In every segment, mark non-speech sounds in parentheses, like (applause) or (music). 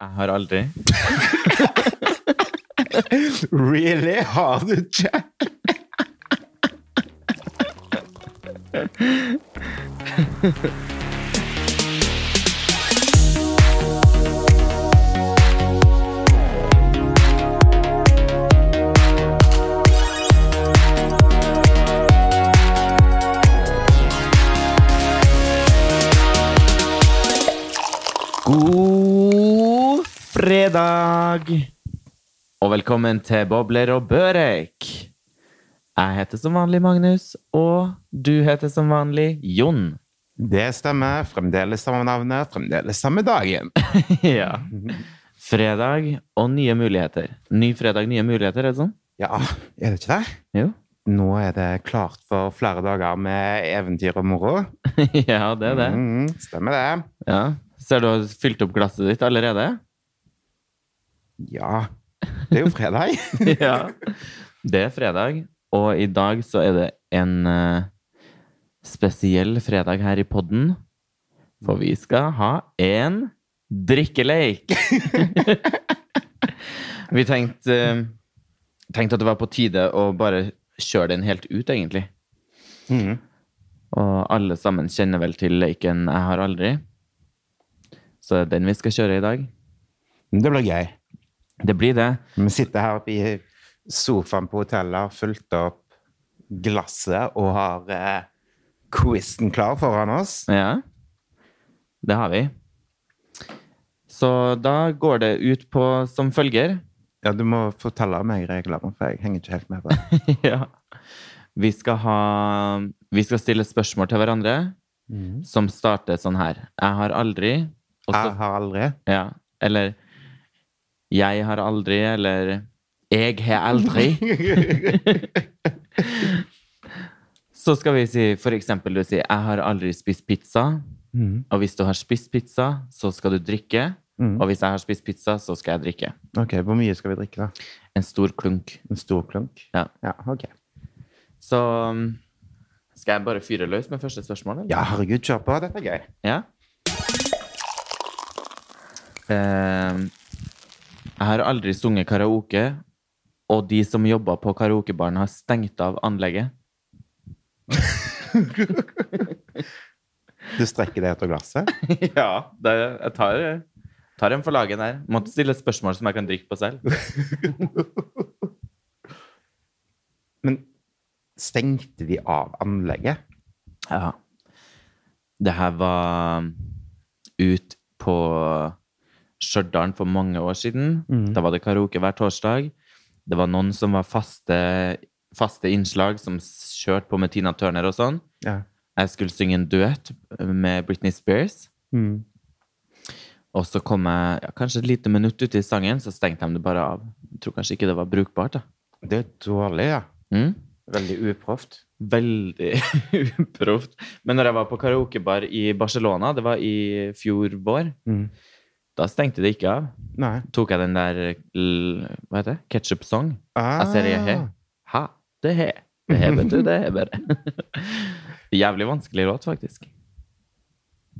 Jeg har aldri. Really? Har du ikke? God fredag! Og velkommen til Bobler og Børek. Jeg heter som vanlig Magnus, og du heter som vanlig Jon. Det stemmer. Fremdeles samme navnet, fremdeles samme dagen. (laughs) ja. Fredag og nye muligheter. Ny fredag, nye muligheter, er det sånn? Ja, er det ikke det? Jo. Nå er det klart for flere dager med eventyr og moro. (laughs) ja, det er det. Mm, stemmer det. Ja. Ser du har fylt opp glasset ditt allerede? Ja. Det er jo fredag. (laughs) ja. Det er fredag, og i dag så er det en uh, spesiell fredag her i podden. For vi skal ha en drikkeleik! (laughs) vi tenkte, uh, tenkte at det var på tide å bare kjøre den helt ut, egentlig. Mm. Og alle sammen kjenner vel til leiken Jeg har aldri. Så det er den vi skal kjøre i dag. Det blir gøy. Det blir det. Vi sitter her oppe i sofaen på hotellet, har fulgt opp glasset og har eh, quizen klar foran oss. Ja, det har vi. Så da går det ut på som følger. Ja, du må fortelle meg reglene, for jeg henger ikke helt med på det. (laughs) ja. Vi skal ha Vi skal stille spørsmål til hverandre som starter sånn her. Jeg har aldri også, Jeg har aldri. Ja. Eller Jeg har aldri, eller Jeg har aldri. (laughs) Så skal vi si for eksempel du sier 'Jeg har aldri spist pizza'. Mm. Og hvis du har spist pizza, så skal du drikke. Mm. Og hvis jeg har spist pizza, så skal jeg drikke. Ok, Hvor mye skal vi drikke, da? En stor klunk. En stor klunk? Ja. Ja, ok. Så skal jeg bare fyre løs med første spørsmål? eller? Ja, herregud, kjør på. Dette er gøy. Ja. Eh, jeg har aldri sunget karaoke, og de som jobber på karaokebaren, har stengt av anlegget. Du strekker det etter glasset? (laughs) ja, det, jeg tar, tar en for laget der. Måtte stille et spørsmål som jeg kan drikke på selv. (laughs) Men stengte de av anlegget? Ja. Det her var ut på Stjørdal for mange år siden. Mm. Da var det karaoke hver torsdag. Det var noen som var faste, faste innslag, som kjørte på med Tina Turner og sånn. Ja. Jeg skulle synge en duett med Britney Spears. Mm. Og så kom jeg ja, kanskje et lite minutt ut i sangen, så stengte de det bare av. Jeg tror kanskje ikke det var brukbart. da. Det er dårlig, ja. Mm? Veldig uproft. Veldig (laughs) uproft. Men når jeg var på karaokebar i Barcelona, det var i fjor vår, Mm. Da stengte det ikke av. Nei. Tok jeg den der Hva heter det? Ketchup Song. Ah. Jeg ser det he. Ha, det he. Det he, vet du. Det er bare (laughs) Jævlig vanskelig låt, faktisk.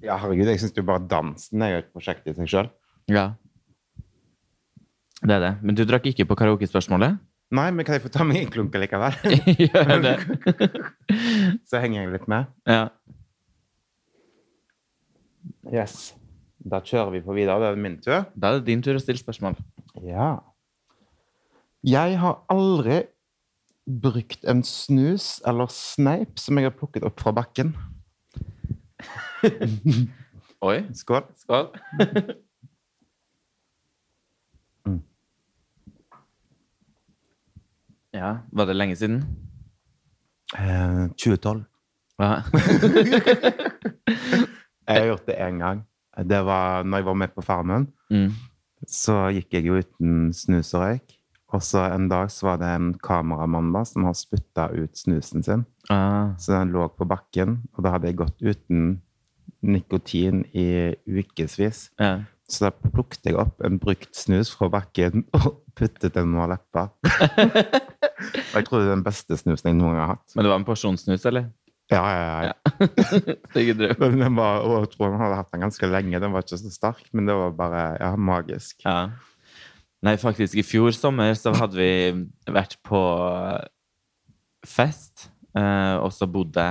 Ja, herregud, jeg syns jo bare dansen er jo et prosjekt i seg sjøl. Ja. Det er det. Men du drakk ikke på karaokespørsmålet? Nei, men kan jeg få ta meg en klunk likevel? (laughs) Gjør det. (laughs) Så henger jeg litt med. Ja. Yes. Da kjører vi på videre. Det er min tur. Da er det din tur å stille spørsmål. Ja. Jeg har aldri brukt en snus eller sneip som jeg har plukket opp fra bakken. (laughs) Oi. Skål. Skål. (laughs) ja, var det lenge siden? Eh, 2012. Ja. (laughs) Jeg har gjort det én gang. Det var når jeg var med på Farmen. Mm. Så gikk jeg jo uten snus og røyk. Og så en dag så var det en kameramann da, som har spytta ut snusen sin. Ah. Så den lå på bakken, og da hadde jeg gått uten nikotin i ukevis. Ja. Så da plukket jeg opp en brukt snus fra bakken (laughs) og puttet den under leppa. (laughs) og jeg tror det er den beste snusen jeg noen gang har hatt. Men det var en porsjonssnus, eller? Ja, ja, ja. (laughs) Stygge drøm. Men den var, og jeg tror han hadde hatt den ganske lenge. Den var ikke så sterk, men det var bare ja, magisk. Ja. Nei, faktisk, i fjor sommer så hadde vi vært på fest, eh, og så bodde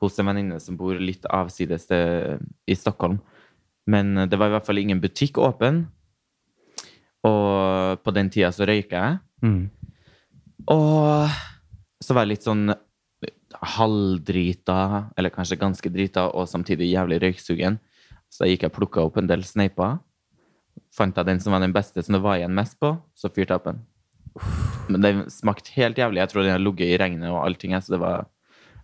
hos en venninne som bor litt avsides i Stockholm. Men det var i hvert fall ingen butikk åpen, og på den tida så røyka jeg. Mm. Og så var jeg litt sånn halvdrita, eller kanskje ganske drita, og samtidig jævlig røyksugen. Så gikk jeg og plukka opp en del sneiper. Fant jeg den som var den beste som det var igjen mest på, så fyrte jeg opp den. Men den smakte helt jævlig. Jeg tror den har ligget i regnet og allting. Så det var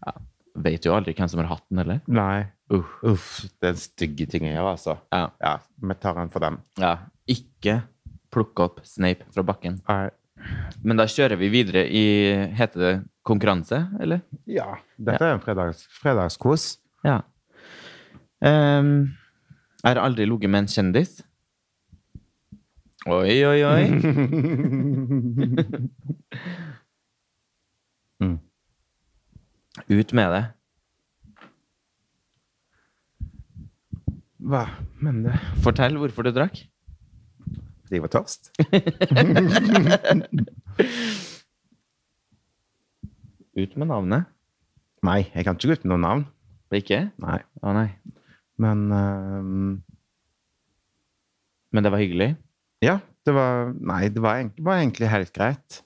ja, Vet jo aldri hvem som har hatt den, eller? Nei. Uh, Uff, det er en stygge ting å gjøre, altså. ja, Ja, vi tar en for den. ja. Ikke plukke opp sneip fra bakken. Nei. Men da kjører vi videre i Heter det konkurranse, eller? Ja, dette er en fredags, fredagskos. Ja. Um, jeg har aldri ligget med en kjendis. Oi, oi, oi. (laughs) Mm. Ut med det. Hva? mener du? Fortell hvorfor du drakk. Fordi jeg var tørst. (laughs) Ut med navnet. Nei, jeg kan ikke gå ut med noe navn. Ikke? Nei. Å nei. Men ehm, Men det var hyggelig. ja, det var Nei, det var, egentlig- var egentlig helt greit.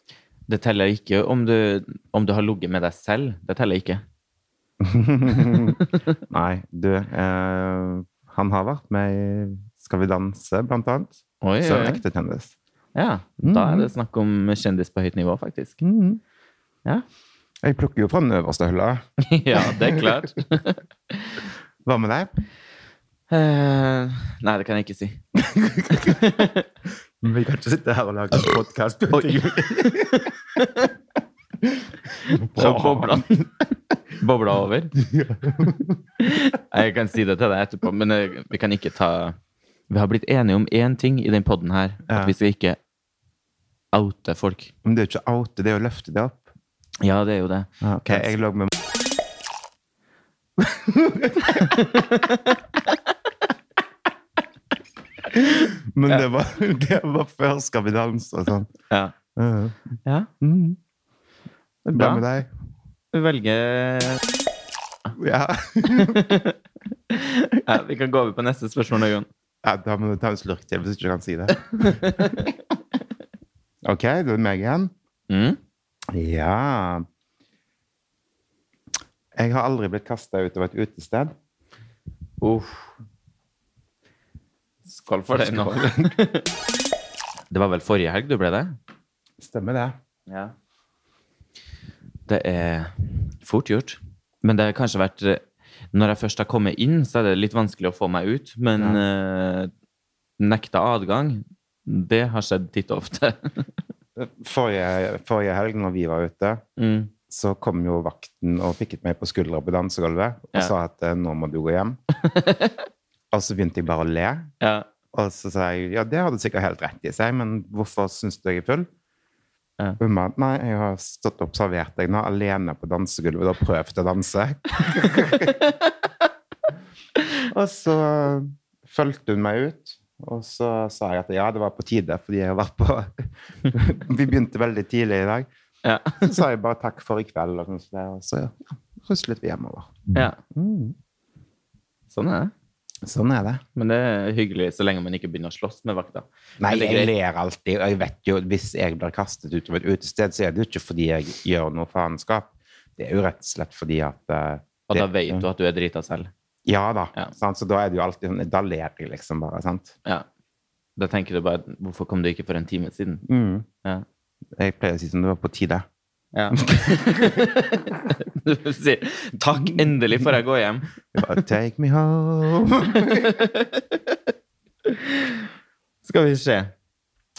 Det teller ikke om du, om du har ligget med deg selv. Det teller ikke. (laughs) Nei, du eh, Han har vært med i Skal vi danse, blant annet. Oi, Så oi, oi. ekte kjendis. Ja, da er det snakk om kjendis på høyt nivå, faktisk. Ja, Jeg plukker jo fra den øverste hylla. (laughs) ja det er klart. (laughs) Hva med deg? Uh, nei, det kan jeg ikke si. (laughs) Men vi kan ikke sitte her og lage en podkast. Så bobla Bobla over. Jeg kan si det til deg etterpå, men eh, vi kan ikke ta Vi har blitt enige om én ting i den poden her. At vi skal ikke oute folk. Men det er jo ikke oute, det er å løfte det opp. Ja, det er jo det. Ok, jeg lå med Men det var, det var før Skal vi danse og sånn. Ja. Uh, ja. mm. Det er Hva med deg? Vi velger Ja. (laughs) ja, Vi kan gå over på neste spørsmål Jon. ja, da må du ta en slurk til hvis du ikke kan si det. (laughs) Ok, da er det meg igjen. Mm? Ja Jeg har aldri blitt kasta ut av et utested. Uff. Skål for det nå. det var vel forrige helg du ble det? Stemmer det. Ja. Det er fort gjort. Men det har kanskje vært Når jeg først har kommet inn, så er det litt vanskelig å få meg ut. Men eh, nekta adgang, det har skjedd titt og ofte. (laughs) Forrige, forrige helg når vi var ute, mm. så kom jo vakten og pikket meg på skuldra på dansegulvet og Ja. sa at eh, nå må du gå hjem. (laughs) og så begynte jeg bare å le. Ja. Og så sa jeg ja, det har du sikkert helt rett i, seg, men hvorfor syns du jeg er full? Ja. Hun ba nei, jeg har stått og observert deg nå alene på dansegulvet og prøvd å danse. (laughs) og så fulgte hun meg ut, og så sa jeg at ja, det var på tide, fordi jeg har vært på (laughs) Vi begynte veldig tidlig i dag. Ja. Så sa jeg bare takk for i kveld, og, så der, og så ja, ruslet vi hjemover. ja. Mm. Sånn er det. Sånn er det. Men det er hyggelig så lenge man ikke begynner å slåss med vakta. Nei, jeg ler alltid, og jeg vet jo hvis jeg blir kastet ut av et utested, så er det jo ikke fordi jeg gjør noe faenskap. Det er jo rett og slett fordi at uh, Og da vet du at du er drita selv. Ja da. Ja. Sant? Så da er det jo alltid sånn Da ler de liksom bare, sant. Ja. Da tenker du bare Hvorfor kom du ikke for en time siden? Mm. Ja. Jeg pleier å si som det var på tide. ja. (laughs) du sier 'takk, endelig får jeg gå hjem'. (laughs) Take me home. (laughs) Skal vi se.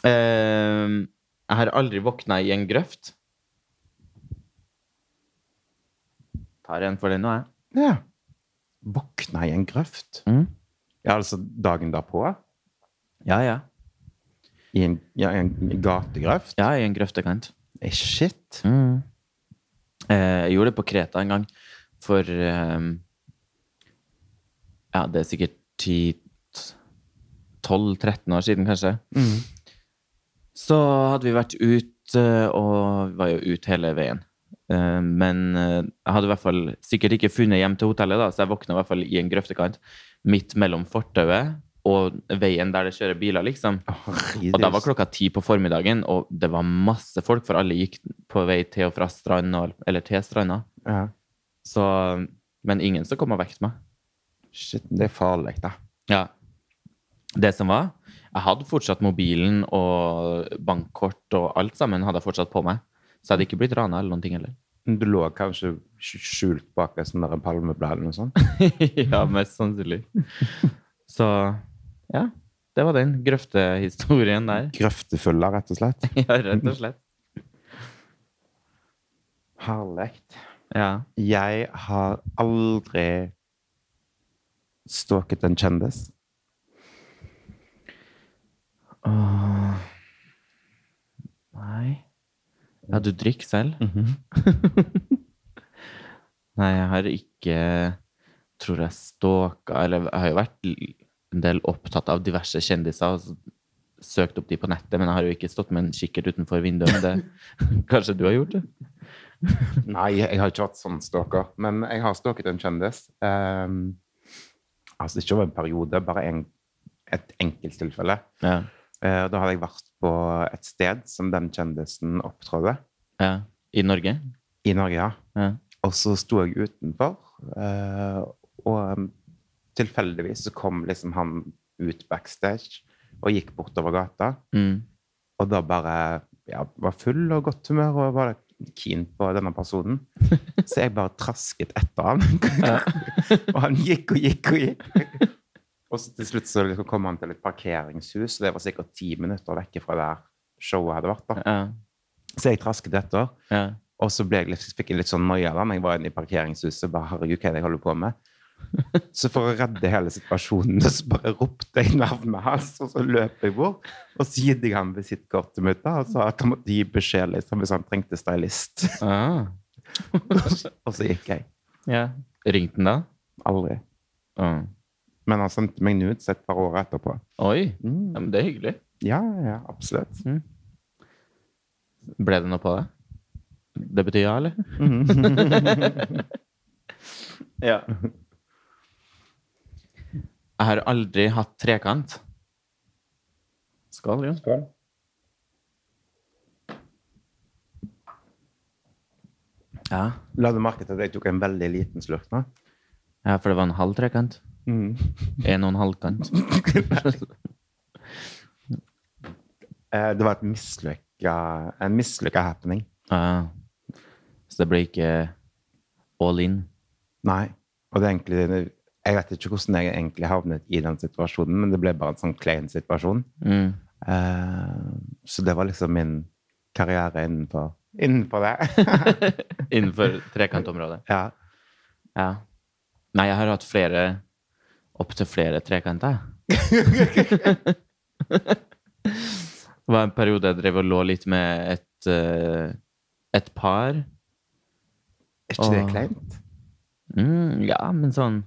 uh, jeg har aldri våkna i en grøft. Tar en for den nå, jeg. Ja. Våkna i en grøft. Mm. Ja, altså dagen derpå? Ja, ja. I en, ja, en gategrøft? Ja, i en grøftekant. Hey, Shit. Mm. Eh, jeg gjorde det på Kreta en gang. for eh, Ja, det er sikkert 10-12-13 år siden, kanskje. Så hadde vi vært ute, og vi var jo ute hele veien. Eh, Men eh, jeg hadde i hvert fall sikkert ikke funnet hjem til hotellet, da, så jeg våkna i hvert fall i en grøftekant midt mellom fortauet og veien der det kjører biler, liksom. Og da var klokka ti på formiddagen, og det var masse folk, for alle gikk på vei til og fra stranda, eller til stranda. ja. Så, men ingen som kom og vekket meg. Shit, det er farlig, da. Ja. Det som var, jeg hadde fortsatt mobilen og bankkort og alt sammen hadde jeg fortsatt på meg. Så jeg hadde ikke blitt rana eller noen ting heller. Du lå kanskje skjult bak et sånt palmeblad eller noe sånt? (laughs) ja, mest sannsynlig. (laughs) Så ja, det var den grøftehistorien der. Grøftefulla, rett og slett. (laughs) Ja, rett og slett. Herlig. Ja. Jeg har aldri stalket en kjendis. Åh. Nei. Ja, du drikker selv? (laughs) Nei, jeg har ikke Tror jeg stalka Eller jeg har jo vært en del opptatt av diverse kjendiser og søkt opp de på nettet, men jeg har jo ikke stått med en kikkert utenfor vinduet. Det (laughs) Kanskje du har gjort det? (laughs) Nei, jeg har ikke vært sånn stalker, men jeg har stalket en kjendis. Um, altså ikke over en periode, bare en, et enkelttilfelle. Ja. Uh, da hadde jeg vært på et sted som den kjendisen opptrådte. ja. I Norge? I Norge, ja. Ja. Og så sto jeg utenfor, eh, og um, tilfeldigvis så kom liksom han ut backstage og gikk bortover gata. Mm. Og da bare ja, var full og godt humør og var keen på denne personen. (laughs) Så jeg bare trasket etter han. (laughs) og han gikk og gikk og gikk. Og så til slutt så liksom kom han til et parkeringshus, og det var sikkert ti minutter vekke fra der showet hadde vært. da. Ja. Så jeg trasket etter. Ja. Og så jeg fikk jeg litt sånn noia da når jeg var inne i parkeringshuset. bare, herregud, hva er det jeg holder på med? (laughs) Så for å redde hele situasjonen (laughs) så bare ropte jeg navnet hans, og så løp jeg bort. Og så gitt jeg ham visittkortet mitt da, og sa at han måtte gi beskjed liksom, hvis han trengte stylist. Ah. (laughs) og så gikk jeg. ja. Ringte han da? Aldri. Ah. Men han sendte meg nudes et par år etterpå. Oi. Mm. Ja, men det er hyggelig. Ja, ja, absolutt. Ble det noe på det? Det betyr ja, eller? (laughs) ja. Jeg har aldri hatt trekant. Skål, jo. Skål. Ja. La du merke til at jeg tok en veldig liten slurk nå? ja, for det var en halv trekant. Mm. En og en halv kant. (laughs) Eh, Det var et mislykka, en mislykka happening. Ah. Så det ble ikke all in. Nei. Og det er egentlig Jeg vet ikke hvordan jeg egentlig havnet i den situasjonen, men det ble bare en sånn klein situasjon. Mm. Eh, så det var liksom min karriere innenfor, innenfor det. (laughs) Innenfor (laughs) trekantområdet. ja. Ja. Nei, jeg har hatt flere Opptil flere trekanter. (laughs) det var en periode jeg drev og lå litt med et, eh, et par. Er ikke det kleint? Mm, ja, men sånn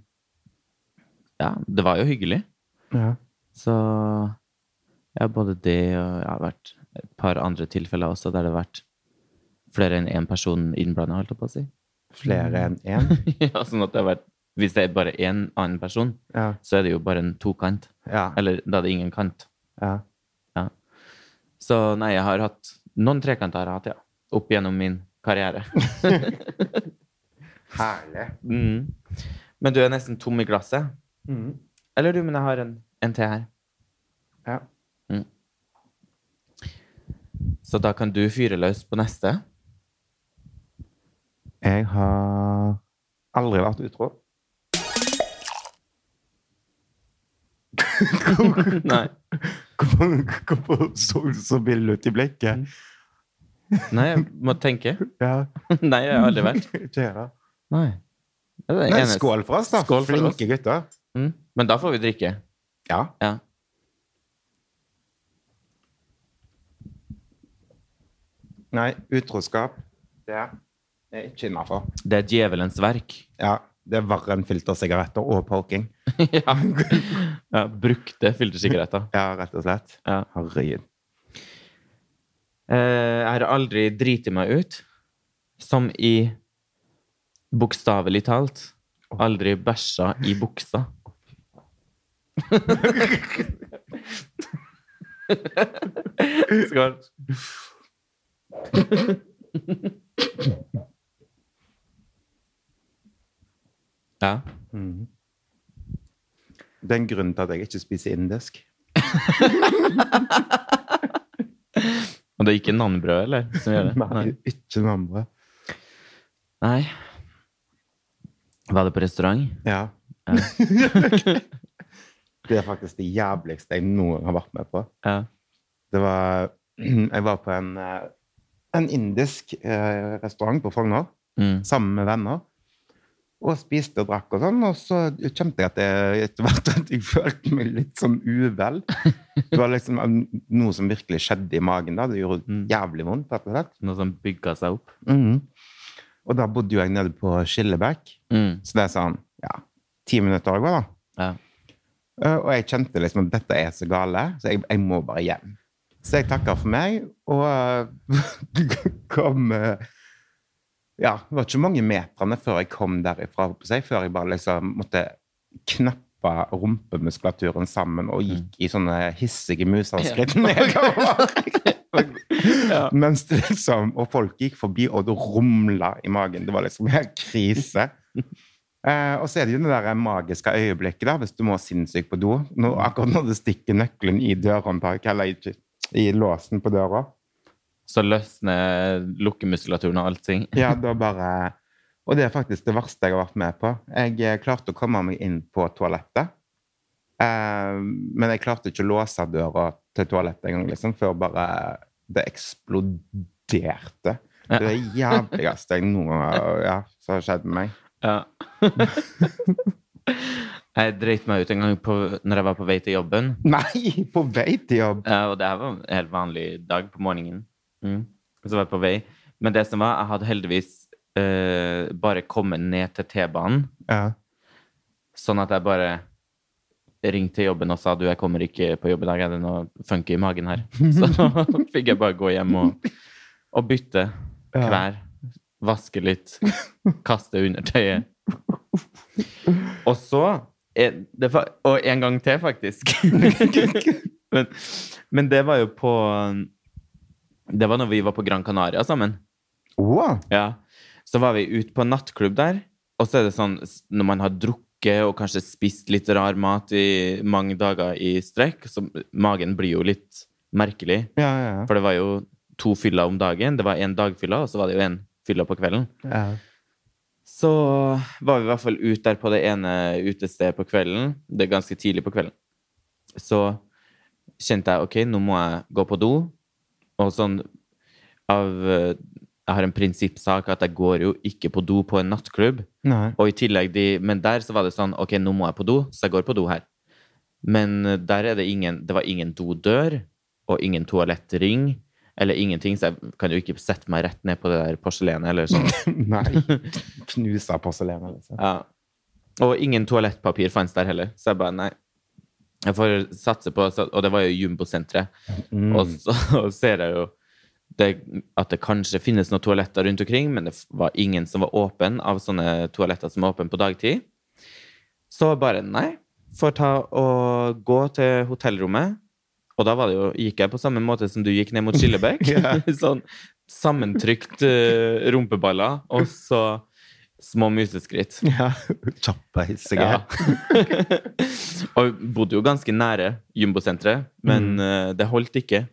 Ja, det var jo hyggelig. Ja. Så ja, både det og jeg har vært et par andre tilfeller også der det har vært flere enn én person innblanda, holdt jeg på å si. Flere enn én? (laughs) ja, sånn at det har vært Hvis det er bare én annen person, Ja. så er det jo bare en tokant. Ja. Eller da er det ingen kant. ja. Så nei, jeg har hatt noen trekanter har jeg hatt, ja. Opp gjennom min karriere. (laughs) Herlig. mm. Men du er nesten tom i glasset. Mm. Eller du, men jeg har en, en til her. Ja. Så da kan du fyre løs på neste. Jeg har aldri vært utro. Hvorfor, så du så vill ut i blikket? Nei, jeg må tenke. Ja, Nei, jeg har aldri vært. ikke jeg da. Nei. Det er det Nei, eneste. skål for oss, da. Skål for Flinke gutter. Mm. Men da får vi drikke. Ja. Ja. Nei, utroskap, Det er ikke innafor. Det er djevelens verk. Ja, det er verre enn filtersigaretter og poking. (laughs) ja. ja. Brukte filtersigaretter. Ja, rett og slett. Ja. Herregud. Eh, jeg har aldri driti meg ut, som i bokstavelig talt. Aldri bæsja i buksa. Skål. Ja. Mhm. Det er en grunn til at jeg ikke spiser indisk. Og det er ikke nanbrød, eller? Som gjør det? Nei, ikke nanbrød. Nei. Var det på restaurant? Ja. Ja. (laughs) det er faktisk det jævligste jeg noen gang har vært med på. Ja. Det var (clears throat) Jeg var på en, eh, en indisk eh, restaurant på Frogner Mm. sammen med venner. Og spiste og drakk og sånn. Og så kjente jeg at jeg etter hvert at jeg følte meg litt sånn uvel. Det var liksom noe som virkelig skjedde i magen. da. Det gjorde Mm. jævlig vondt. rett og slett. Noe som bygga seg opp. Mm. Og da bodde jo jeg nede på Skillebekk. Mm. Så det er sånn ja, ti minutter å gå, da. Ja. Eh, Og jeg kjente liksom at dette er så gale, så jeg, jeg må bare hjem. Så jeg takka for meg, og (laughs) kom eh, Ja, det var ikke mange meterne før jeg kom derifra, på seg, før jeg bare liksom måtte knappe rumpemuskulaturen sammen og gikk i sånne hissige muserskritt nedover. (laughs) Ja. Mens det liksom, og folk gikk forbi, og det rumla i magen. Det var liksom helt krise. (laughs) Eh, og så er det jo det der magiske øyeblikket da, hvis du må sinnssykt på do. Nå, akkurat når du stikker nøkkelen i dørhåndtaket, eller i, i låsen på døra. Så løsner lukkemuskulaturen og allting. (laughs) Ja, da bare Og det er faktisk det verste jeg har vært med på. Jeg eh, klarte å komme meg inn på toalettet. Eh, men jeg klarte ikke å låse døra til toalettet engang, liksom, før bare det eksploderte. Det er det jævligste jeg noen gang ja, som har skjedd med meg. Ja. (laughs) jeg dreit meg ut en gang på, når jeg var på vei til jobben. Nei, på vei til jobb! Ja, og det her var en helt vanlig dag på morgenen. Mm. Så var jeg på vei. Men det som var, jeg hadde heldigvis uh, bare kommet ned til T-banen, Ja. sånn at jeg bare ringte til jobben og sa du, jeg kommer ikke på jobb i dag, er det noe funky i magen her? (laughs) Så (laughs) fikk jeg bare gå hjem og, og bytte klær, vaske litt, kaste undertøyet. Og så det, Og en gang til, faktisk. (laughs) men, men det var jo på Det var når vi var på Gran Canaria sammen. Wow. Ja. Så var vi ute på nattklubb der, og så er det sånn når man har drukket og kanskje spist litt rar mat i mange dager i strekk, så magen blir jo litt merkelig. Ja, ja, For det var jo to fyller om dagen. Det var én dagfylla, og så var det jo én fylla på kvelden. ja. Så var vi i hvert fall ute der på det ene utestedet på kvelden. Det er ganske tidlig på kvelden. Så kjente jeg ok, nå må jeg gå på do. Og sånn av eh, Jeg har en prinsippsak at jeg går jo ikke på do på en nattklubb. Nei. Og i tillegg de, Men der så var det sånn Ok, nå må jeg på do, så jeg går på do her. Men eh, der er det ingen Det var ingen dodør og ingen toalettring. Eller ingenting, så jeg kan jo ikke sette meg rett ned på det der porselenet. eller sånn. (laughs) Nei. (laughs) Knusa porselenet, liksom. Ja. Og ingen toalettpapir fantes der heller. Så jeg bare nei. Jeg får satse på Og det var jo Jumbo-senteret. Mm. Og så (laughs) ser jeg jo det, at det kanskje finnes noen toaletter rundt omkring, men det var ingen som var åpen av sånne toaletter som er åpne på dagtid. Så bare nei. Får ta og gå til hotellrommet. Og da var det jo, gikk jeg på samme måte som du gikk ned mot Skillebekk. (laughs) (laughs) yeah. sånn sammentrykt uh, rumpeballer, og så små museskritt. (laughs) Ja. Kjappe, hissige. Ja. (laughs) og bodde jo ganske nære jumbosenteret, men men uh, det holdt ikke.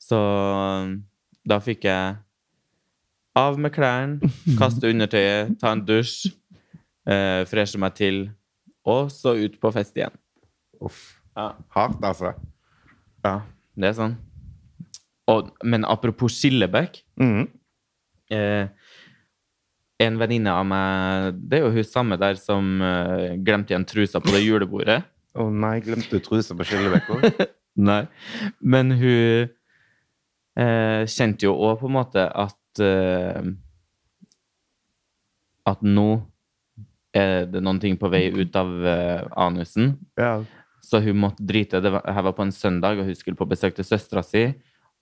Så da fikk jeg av med klærne, (laughs) kaste undertøyet, ta en dusj, uh, freshe meg til, og så ut på fest igjen. Uff. Ja, Hardt, altså. ja det er sånn. Og, men apropos Skillebekk Mm. eh, En venninne av meg Det er jo hun samme der som uh, glemte igjen trusa på det julebordet. (laughs) Å nei, glemte du trusa på Skillebekka? (laughs) Nei. Men hun uh, kjente jo òg på en måte at uh, at nå er det noen ting på vei ut av anusen. Ja. Så hun måtte drite. Det var, her var på en søndag, og hun skulle på besøk til søstera si.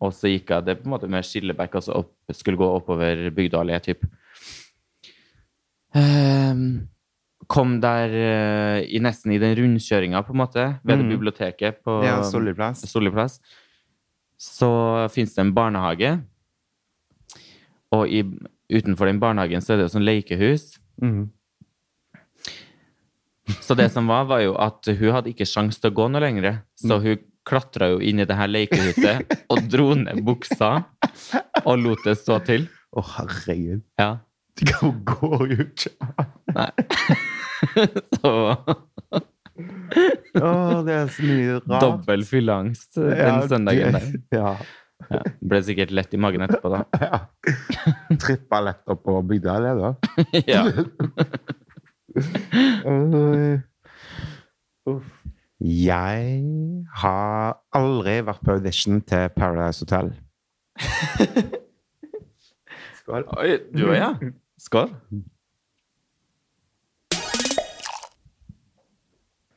Og så gikk hun det på en måte med skillebekk, altså opp, skulle gå oppover Bygdø typ. Ehm, kom der eh, i nesten i den rundkjøringa, på en måte, ved det Mm. biblioteket på ja Solid plass. Solli plass. Så fins det en barnehage. Og i, utenfor den barnehagen så er det jo sånn lekehus. Mm. Så det som var, var jo at hun hadde ikke sjans til å gå noe lenger. Så hun klatra jo inn i det her lekehuset og dro ned buksa og lot det stå til. Å, herregud. Ja. Hun går jo ikke Nei. (laughs) Så Å, det er så mye rart. dobbel fylleangst den Ja, søndagen der. det- (laughs) Ja. Ja. Ble sikkert lett i magen etterpå, da. (laughs) ja. Trippa lett opp på bygda, eller da? Ja. Jeg har aldri vært på audition til Paradise Hotel. Skål. Oi, du òg, ja? Skål.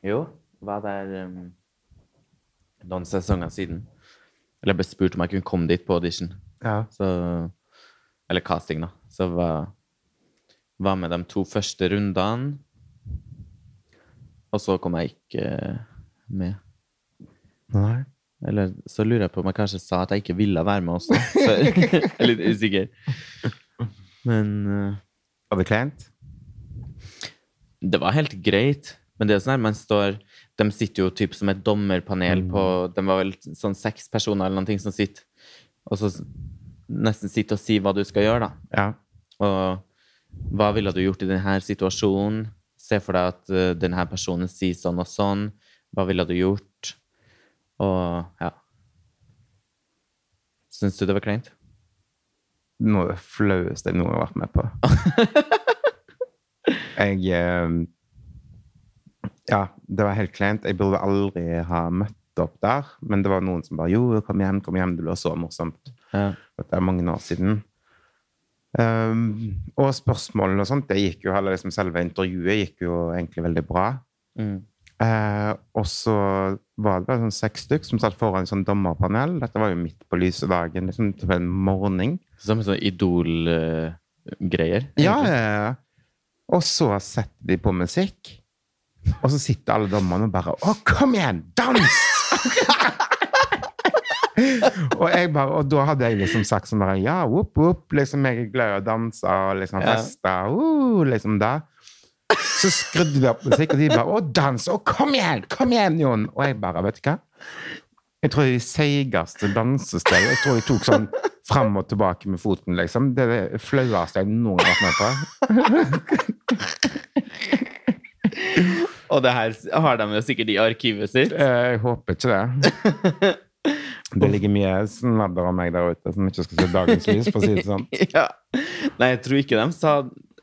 Jo, var der um, noen sesonger siden. Eller jeg ble spurt om jeg kunne komme dit på audition. Ja. Så, eller casting, da. Så var, var med de to første rundene. Og så kom jeg ikke eh, med. Nei. Eller så lurer jeg på om jeg kanskje sa at jeg ikke ville være med også. Så (laughs) jeg er litt usikker. Men uh, Var det kleint? det var helt greit. Men det er sånn her, man står De sitter jo typ som et dommerpanel på De var vel sånn seks personer eller noe som sitter og så nesten sitter og sier hva du skal gjøre, da. Ja. Og hva ville du gjort i denne situasjonen? Se for deg at uh, denne personen sier sånn og sånn. Hva ville du gjort? Og ja. Syns du det var kleint? Noe av det flaueste jeg noen har vært med på. (laughs) Jeg eh, Ja, det var helt kleint. Jeg burde aldri ha møtt opp der. Men det var noen som bare Jo, kom hjem, kom hjem. Det blir så morsomt. Ja. Dette er mange år siden. Um, og spørsmålene og sånt, det gikk jo heller liksom selve intervjuet gikk jo egentlig veldig bra. Mm. Eh, og så var det bare sånn seks stykk som satt foran en sånn dommerpanel. Dette var jo midt på lyse dagen, liksom en morgen. Som sånn idol-greier. Ja, ja, ja. Og så setter de på musikk, og så sitter alle dommerne og bare Å, kom igjen! Dans! (laughs) og, bare, og da hadde jeg liksom sagt sånn bare Ja, whoop, whoop. Liksom, jeg er glad i å danse og liksom feste. Uh, liksom da. Så skrudde de opp musikk, og de bare Å, dans! Å, kom igjen! Kom igjen, Jon! Og jeg bare, vet du hva? Jeg tror de seigeste dansesteg Jeg tror jeg tok sånn fram og tilbake med foten, liksom. Det er det flaueste jeg noen har vært med på. Og det her har de jo sikkert i arkivet sitt. Jeg håper ikke det. Det ligger mye snadder om meg der ute som ikke skal se dagens lys, for å si det sånn. (laughs) Ja. Nei, jeg tror ikke de sa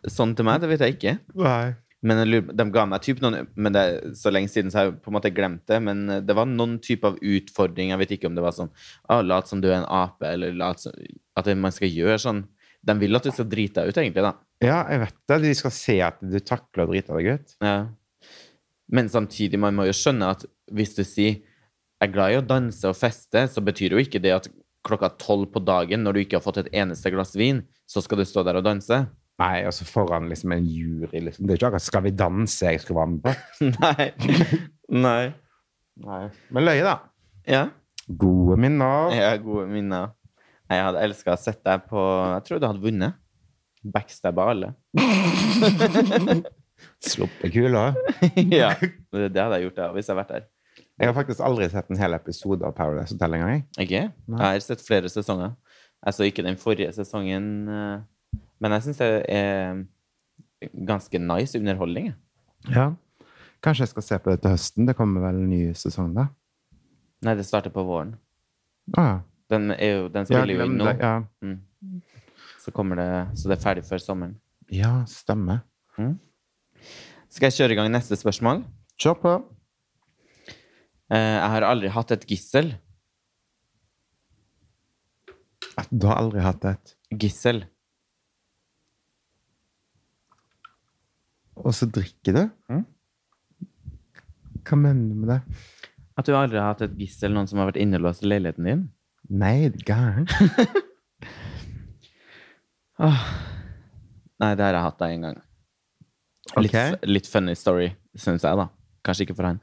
sånn til meg, det vet jeg ikke. Nei. Men de ga meg typ noen Men det er så lenge siden, så har jeg på en måte glemt det. Men det var noen type av utfordring. Jeg vet ikke om det var sånn ah, Lat som du er en ape, eller lat som At man skal gjøre sånn. De vil at du skal drite deg ut, egentlig, da. Ja, jeg vet det. De skal se at du takler å drite deg ut. Ja. Men samtidig, man må jo skjønne at hvis du sier jeg er glad i å danse og feste, så betyr jo ikke det at klokka tolv på dagen, når du ikke har fått et eneste glass vin, så skal du stå der og danse. Nei, altså foran liksom en jury, liksom. Det er ikke akkurat 'Skal vi danse' jeg skal være med på. (laughs) Nei. Nei. Nei. Men løye, da. Ja. Gode minner. Ja, gode minner. Jeg hadde elska å sett deg på Jeg tror du hadde vunnet. Backstabba alle. (laughs) Sluppet kula. (laughs) ja. Det det hadde jeg gjort da, hvis jeg hadde vært der. Jeg har faktisk aldri sett en hel episode av Paradise Hotel engang. Okay. Jeg har sett flere sesonger. Jeg så ikke den forrige sesongen, eh, men jeg syns det er ganske nice underholdning. Ja. Kanskje jeg skal se på det til høsten. Det kommer vel en ny sesong da? Nei, det starter på våren. Ah, ja. Den, jo, den Ja, spiller jo inn nå. Ja. Mm. Så kommer det Så det er ferdig før sommeren. ja, stemmer. Skal jeg kjøre i gang neste spørsmål? Kjør på. Eh, jeg har aldri hatt et gissel. Du har aldri hatt et Gissel. Og så drikker du? Mm. Hva mener du med det? At du aldri har hatt et gissel, noen som har vært innelåst i leiligheten din? Nei, det gæren. (laughs) oh. Nei, det har jeg hatt da en gang. Litt, okay. litt funny story, syns jeg, da. Kanskje ikke for han.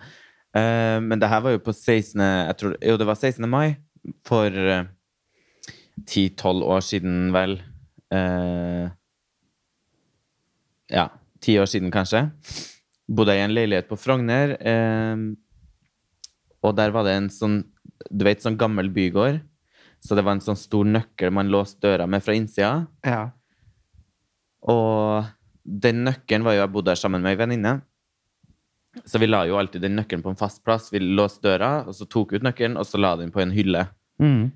Uh, men det her var jo på 16. Jeg tror, jo, det var 16. mai for eh, 10-12 år siden, vel. Uh, ja, ti år siden, kanskje. Bodde jeg i en leilighet på Frogner, eh, og der var det en sånn Du vet, sånn gammel bygård. Så det var en sånn stor nøkkel man låste døra med fra innsida. Ja. Og den nøkkelen var jo jeg bodde der sammen med ei venninne. Så vi la jo alltid den nøkkelen på en fast plass. Vi låste døra, og så tok ut nøkkelen, og så la den på en hylle. Mm.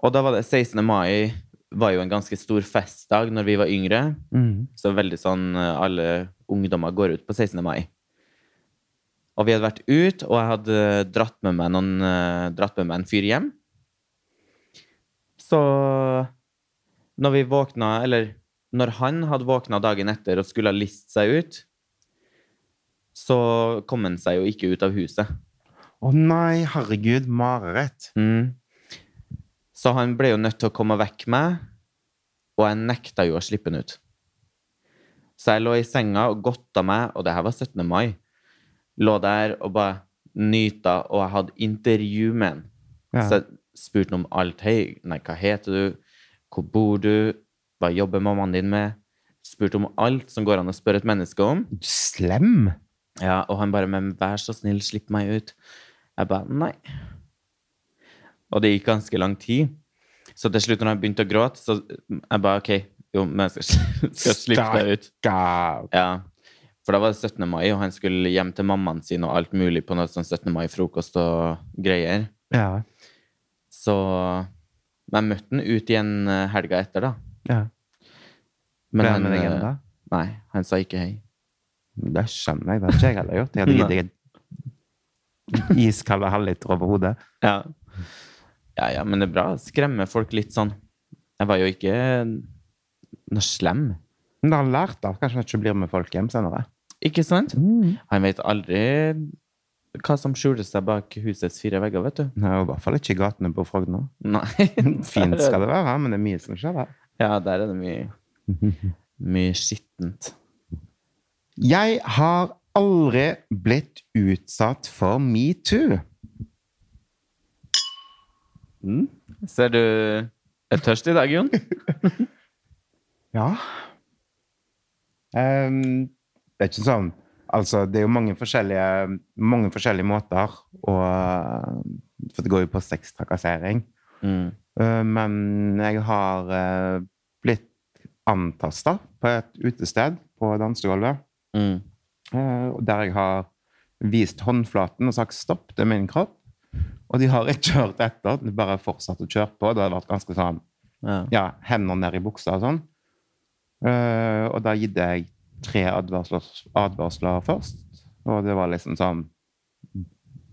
Og da var det 16. mai var jo en ganske stor festdag når vi var yngre. Mm. Så veldig sånn eh, alle ungdommer går ut på 16. mai. Og vi hadde vært ut, og jeg hadde dratt med meg, noen, eh, dratt med meg en fyr hjem. Så når vi våkna, eller når han hadde våkna dagen etter og skulle ha list seg ut, så kom han seg jo ikke ut av huset. Å nei, herregud, mareritt. Mm. Så han ble jo nødt til å komme vekk meg, og jeg nekta jo å slippe han ut. Så jeg lå i senga og godta meg, og det her var 17. mai. Lå der og bare nyta, og jeg hadde intervju med han. Ja. Så jeg spurte han om alt. Hei, nei, hva heter du? Hvor bor du? Hva jobber mammaen din med? Spurte om alt som går an å spørre et menneske om. Slem. Ja, og han bare, men vær så snill, slipp meg ut. Jeg bare, nei. Og det gikk ganske lang tid. Så til slutt når han begynte å gråte, så jeg bare, ok, jo, men jeg skal, (laughs) skal slippe deg ut. Ja. For da var det 17. mai, og han skulle hjem til mammaen sin og alt mulig på noe sånn 17. mai-frokost og greier. Ja. Så men jeg møtte han ut igjen eh, helga etter, da. ja. Men Ble han med deg eh, igjen da? Nei, han sa ikke hei. Det skjønner jeg. Det har ikke jeg heller gjort. Jeg hadde (laughs) gitt deg en iskald halvliter over hodet. Ja. Ja, ja, men det er bra. Skremme folk litt sånn. Jeg var jo ikke noe slem. Men det har lært, da. Kanskje han ikke blir med folk hjem senere. Ikke sant? Han vet aldri hva som skjuler seg bak husets fire vegger, vet du. Nei, og I hvert fall ikke i gatene på Frogner. (laughs) Fint skal det være, men det er mye som skjer der. Ja, der er det mye, (laughs) mye skittent. Jeg har aldri blitt utsatt for metoo. Ser du er tørst i dag, Jon? (laughs) Ja. Um, det er ikke sånn Altså, det er jo mange forskjellige, mange forskjellige måter å For det går jo på sextrakassering. Mm. Uh, Men jeg har uh, blitt antasta på et utested på dansegulvet. Mm. Uh, Der jeg har vist håndflaten og sagt 'stopp, det er min kropp'. Og de har ikke hørt etter. De bare fortsatt å kjøre på. Det har vært ganske sånn Ja. ja, hender ned i buksa og sånn. Uh, og da gitt jeg tre advarsler, advarsler først. Og det var liksom sånn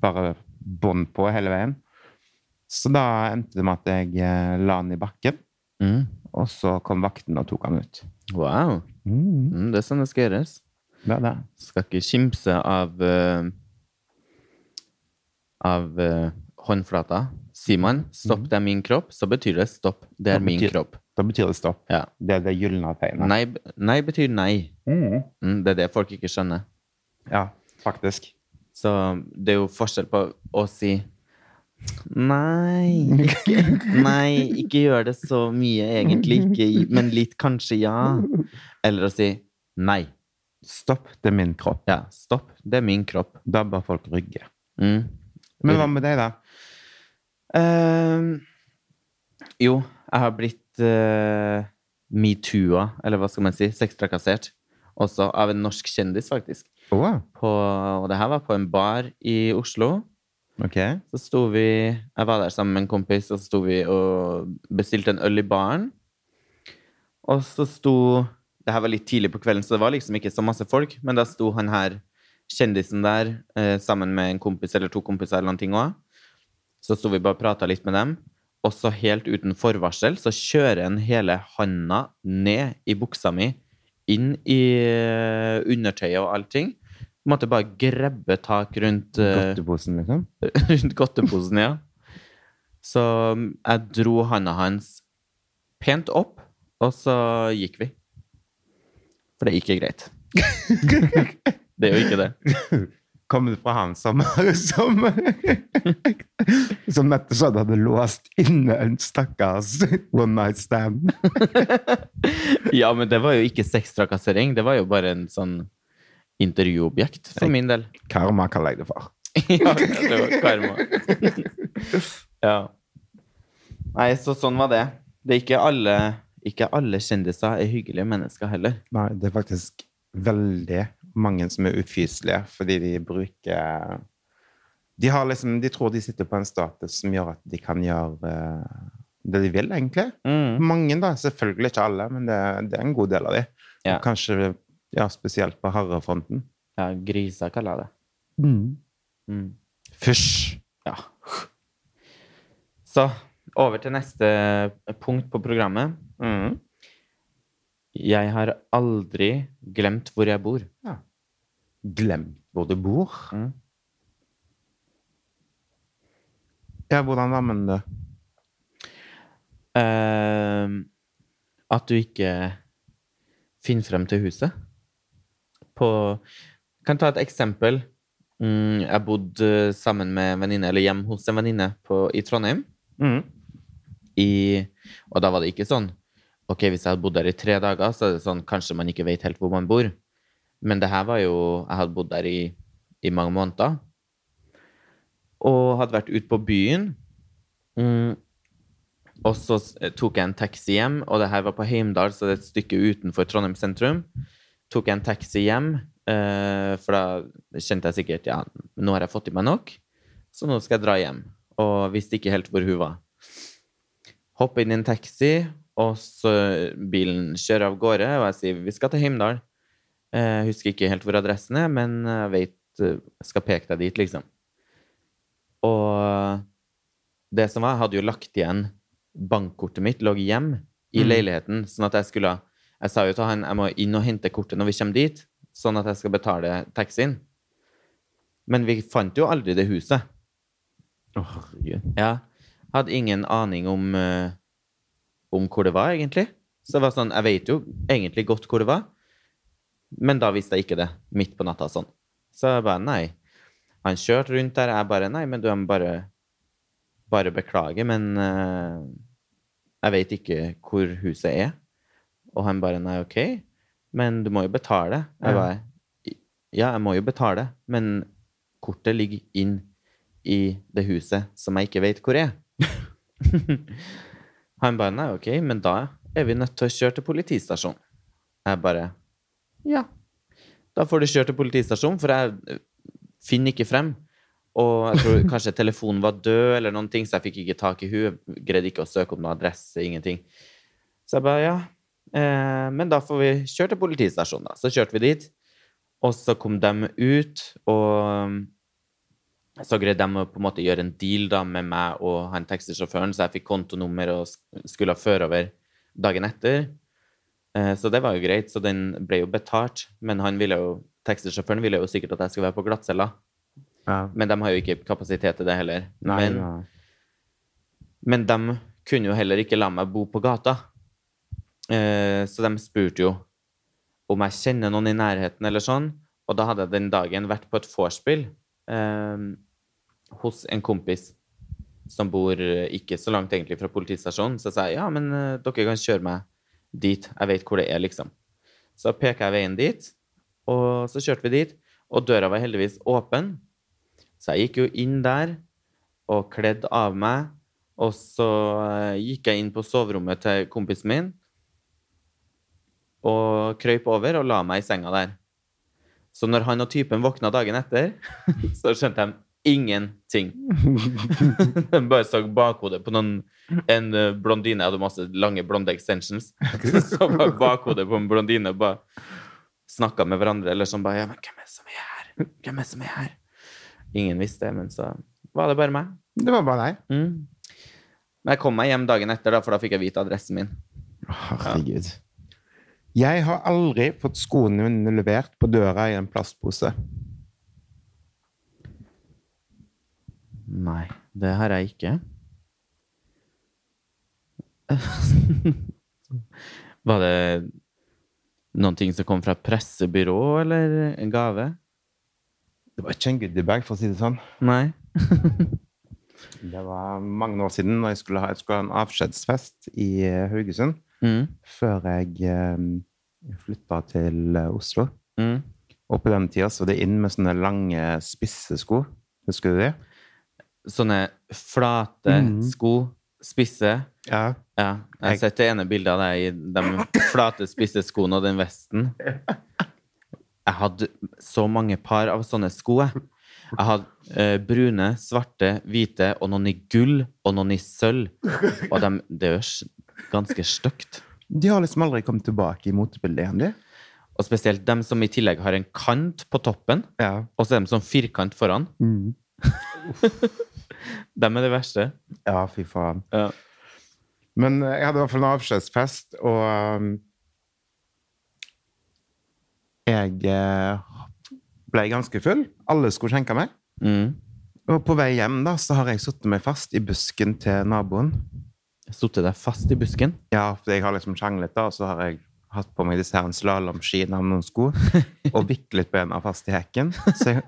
bare bånd på hele veien. Så da endte det med at jeg eh, la han i bakken, Mm. og så kom vakten og tok han ut. Wow. Mm, det er sånn det skal gjøres. Det det. Skal ikke kimse av eh, av eh, håndflata. Sier man 'stopp, det er min kropp', så betyr det 'stopp, det er Da min betyr- kropp'. Da betyr det stopp. Ja. Det er det gylne tegnet. Nei, b- nei betyr nei. Mm. Mm, det er det folk ikke skjønner. Ja, faktisk. Så det er jo forskjell på å si Nei, ikke, (laughs) nei, ikke gjør det så mye, egentlig. Ikke, men litt kanskje ja. Eller å si nei. Stopp, det er min kropp. Ja, stopp. Det er min kropp. Da bør folk rygge. Mm. Men hva med deg, da? Uh, jo, jeg har blitt uh, metoo-a, eller hva skal man si, sextrakassert. Også av en norsk kjendis, faktisk. Oh. På, og det her var på en bar i Oslo. ok. Så sto vi Jeg var der sammen med en kompis, og så sto vi og bestilte en øl i baren. Og så sto Det her var litt tidlig på kvelden, så det var liksom ikke så masse folk, men da sto han her, kjendisen der, eh, sammen med en kompis eller to kompiser eller noen ting òg. Så sto vi bare og prata litt med dem, og så helt uten forvarsel så kjører en hele handa ned i buksa mi inn i eh, undertøyet og allting. Måtte bare grabbe tak rundt, eh, Godteposen, liksom. (laughs) rundt godteposen, ja. Så mm, jeg dro handa hans pent opp, og så gikk vi. For det gikk greit. (laughs) (laughs) det er jo ikke det. (laughs) Kommer fra han som (laughs) Som, som Mette sa hadde låst inne en stakkars one night stand. (laughs) Ja, men det var jo ikke sextrakassering. Det var jo bare en sånn intervjuobjekt for min del. Karma kaller jeg det for. ja, det var karma. ja. Nei, så sånn var det. Det er ikke alle, ikke alle kjendiser er hyggelige mennesker heller. Nei, det er faktisk veldig mange som er ufyselige fordi de bruker de, har liksom, de tror de sitter på en status som gjør at de kan gjøre eh, det de vil, egentlig. Mm. Mange, da. Selvfølgelig ikke alle, men det, det er en god del av de. Ja. Og Kanskje ja, spesielt på harrefronten. Ja, griser kaller jeg det. Mm. Fysj! Ja. Så over til neste punkt på programmet. Mm. Jeg har aldri glemt hvor jeg bor. Glemt hvor du bor. Mm. Ja, hvordan da, men det Uh, at du ikke finner frem til huset. På Kan ta et eksempel. Mm, jeg bodde sammen med en venninne, eller hjemme hos en venninne i Trondheim. mm. I, og da var det ikke sånn Ok, hvis jeg hadde bodd der i tre dager, så er det sånn kanskje man ikke vet helt hvor man bor. Men det her var jo Jeg hadde bodd der i, i mange måneder. Og hadde vært ute på byen. Mm, og så tok jeg en taxi hjem, og det her var på Heimdal, så det er et stykke utenfor Trondheim sentrum. Tok jeg en taxi hjem, eh, for da kjente jeg sikkert ja, nå har jeg fått i meg nok, så nå skal jeg dra hjem. Og visste ikke helt hvor hun var. Hoppe inn i en taxi, og så bilen kjører av gårde, og jeg sier vi skal til Heimdal. Eh, Jeg husker ikke helt hvor adressen er, men jeg vet eh, jeg skal peke deg dit, liksom. Og det som var, jeg hadde jo lagt igjen bankkortet mitt, lå hjem i Mm. leiligheten, sånn at jeg skulle Jeg sa jo til han jeg må inn og hente kortet når vi kommer dit, sånn at jeg skal betale taxien. Men vi fant jo aldri det huset. Å, herregud. Ja. Hadde ingen aning om, eh, om hvor det var, egentlig. Så det var sånn, jeg vet jo egentlig godt hvor det var, men da visste jeg ikke det, midt på natta sånn. Så jeg bare, nei. Han kjørte rundt der, jeg bare, nei, men du må bare, bare beklage, men uh, jeg vet ikke hvor huset er. Og han bare, nei, ok, men du må jo betale. Jeg bare, ja, jeg må jo betale, men kortet ligger inn i det huset som jeg ikke vet hvor er. (laughs) (laughs) Han bare, nei, ok, men da er vi nødt til å kjøre til politistasjonen. Jeg bare, ja, da får du kjøre til politistasjonen, for jeg eh, finner ikke frem. Og jeg tror (laughs) kanskje telefonen var død eller noen ting, så jeg fikk ikke tak i henne. Greide ikke å søke opp noen adresse, ingenting. Så jeg bare, ja, eh, men da får vi kjøre til politistasjonen da. Så kjørte vi dit, og så kom de ut, og så greide de å på en måte gjøre en deal da med meg og han taxisjåføren, så jeg fikk kontonummer og sk- skulle føre over dagen etter. Eh, Så det var jo greit, så den ble jo betalt. Men han ville jo, taxisjåføren ville jo sikkert at jeg skulle være på glattcella. Ja. Men de har jo ikke kapasitet til det heller. Nei, men, nei. men de kunne jo heller ikke la meg bo på gata. Eh, Så de spurte jo om jeg kjenner noen i nærheten eller sånn. Og da hadde jeg den dagen vært på et vorspiel eh, hos en kompis som bor eh, ikke så langt egentlig fra politistasjonen. Så jeg sa ja, men eh, dere kan kjøre meg dit. Jeg vet hvor det er, liksom. Så peker jeg veien dit, og så kjørte vi dit. Og døra var heldigvis åpen. Så jeg gikk jo inn der og kledde av meg. Og så eh, gikk jeg inn på soverommet til kompisen min og krøyp over og la meg i senga der. Så når han og typen våkna dagen etter, (laughs) så skjønte de ingenting. Den (laughs) bare så bakhodet på noen En blondine. Jeg hadde masse lange blonde extensions. (laughs) Så bare bakhodet på en blondine og bare snakka med hverandre, eller sånn bare Ja, men hvem er det som er her? Hvem er det som er her? Ingen visste men så var det bare meg. Det var bare deg. Mm. Men jeg kom meg hjem dagen etter, da, for da fikk jeg vite adressen min. Herregud. Ja. Jeg har aldri fått skoene mine levert på døra i en plastpose. Nei, det har jeg ikke. (laughs) Var det noen ting som kom fra pressebyrå, eller en gave? Det var ikke en goodiebag, for å si det sånn. Nei. (laughs) Det var mange år siden når jeg skulle ha, jeg skulle ha en avskjedsfest i eh, Haugesund. Mm. Før jeg eh, flytta til eh, Oslo. Mm. Og på den tida så var det inn med sånne lange, spisse sko. Husker du det? Sånne flate mm. sko, spisse. Ja. Ja, jeg har sett det ene bildet av deg i de flate, spisse skoene og den vesten. Jeg hadde så mange par av sånne sko. Jeg, jeg hadde eh, brune, svarte, hvite og noen i gull og noen i sølv. Og de, det er ganske stygt. De har liksom aldri kommet tilbake i motebildet igjen, de. Og spesielt dem som i tillegg har en kant på toppen, Ja. og så er de sånn firkant foran. Mm. (laughs) Dem er det verste. ja, fy faen. Ja. Men eh, jeg hadde i hvert fall en avskjedsfest, og um, jeg eh, ble ganske full. Alle skulle skjenke meg. Mm. Og på vei hjem da, så har jeg satt meg fast i busken til naboen. Sittet deg fast i busken. Ja, for jeg har liksom sjanglet da, og så har jeg hatt på meg disse her slalåmskiene med noen sko, (laughs) og viklet bena fast i hekken. Så jeg,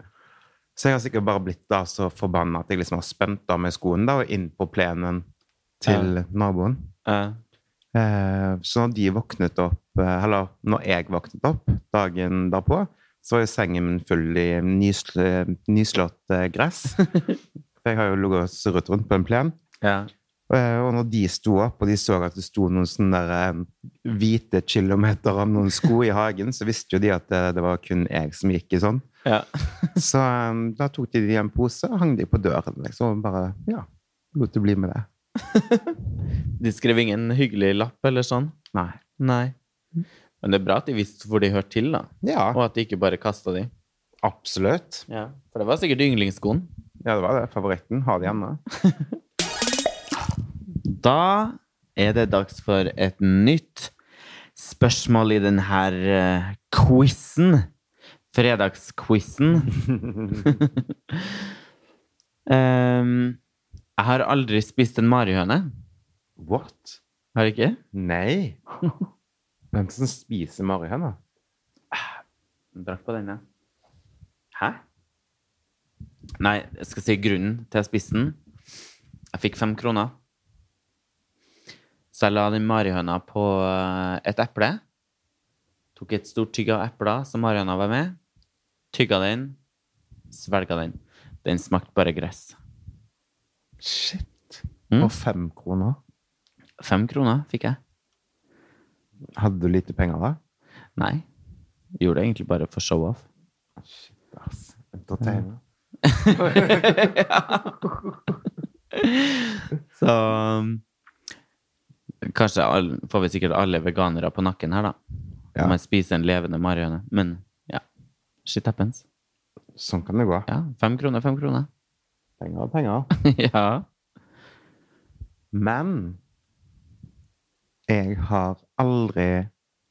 så jeg har sikkert bare blitt da så forbanna at jeg liksom har spent av meg skoen da, og inn på plenen til naboen. Ja. Eh, så når de våknet opp, eh, eller når jeg våknet opp dagen derpå, så var jo sengen min full i nyslått eh, gress. (laughs) Jeg har jo ligget og surret rundt på en plen. ja. Eh, Og når de sto opp, og de så at det sto noen sånne der, eh, hvite kilometer av noen sko i hagen, så visste jo de at det, det var kun jeg som gikk i sånn. ja. (laughs) Så um, da tok de det i en pose og hang de på døren, liksom, og bare, ja, lot det bli med det. (laughs) De skrev ingen hyggelig lapp eller sånn? Nei. Nei. Men det er bra at de visste hvor de hørte til, da. Ja, Og at de ikke bare kasta de. absolutt. Ja. For det var sikkert yndlingsskoen. Ja, det var det. Favoritten. Har de ennå. (laughs) Da er det dags for et nytt spørsmål i denne uh, quizen. Fredagsquizen. um, (laughs) jeg har aldri spist en marihøne. What? Har du ikke? Nei. Hvem som spiser marihøner? Drakk på den, ja. Hæ? Nei, jeg skal si grunnen til jeg spiste den. Jeg fikk fem kroner. Så jeg la den marihøna på eh, et eple. Tok et stort tygg av epler som marihøna var med. Tygga den. Svelga den. Den smakte bare gress. Shit. Mm. Og fem kroner. Fem kroner fikk jeg. Hadde du lite penger da? Nei. Gjorde det egentlig bare for show-off. Shit, ass. Entertainer. (laughs) (laughs) Så um, Kanskje all, får vi sikkert alle veganere på nakken her, da. Ja. Om jeg spiser en levende marihøne. Men ja, shit happens. Sånn kan det gå. Ja, fem kroner, fem kroner. Penger er penger. (laughs) ja. Men jeg har aldri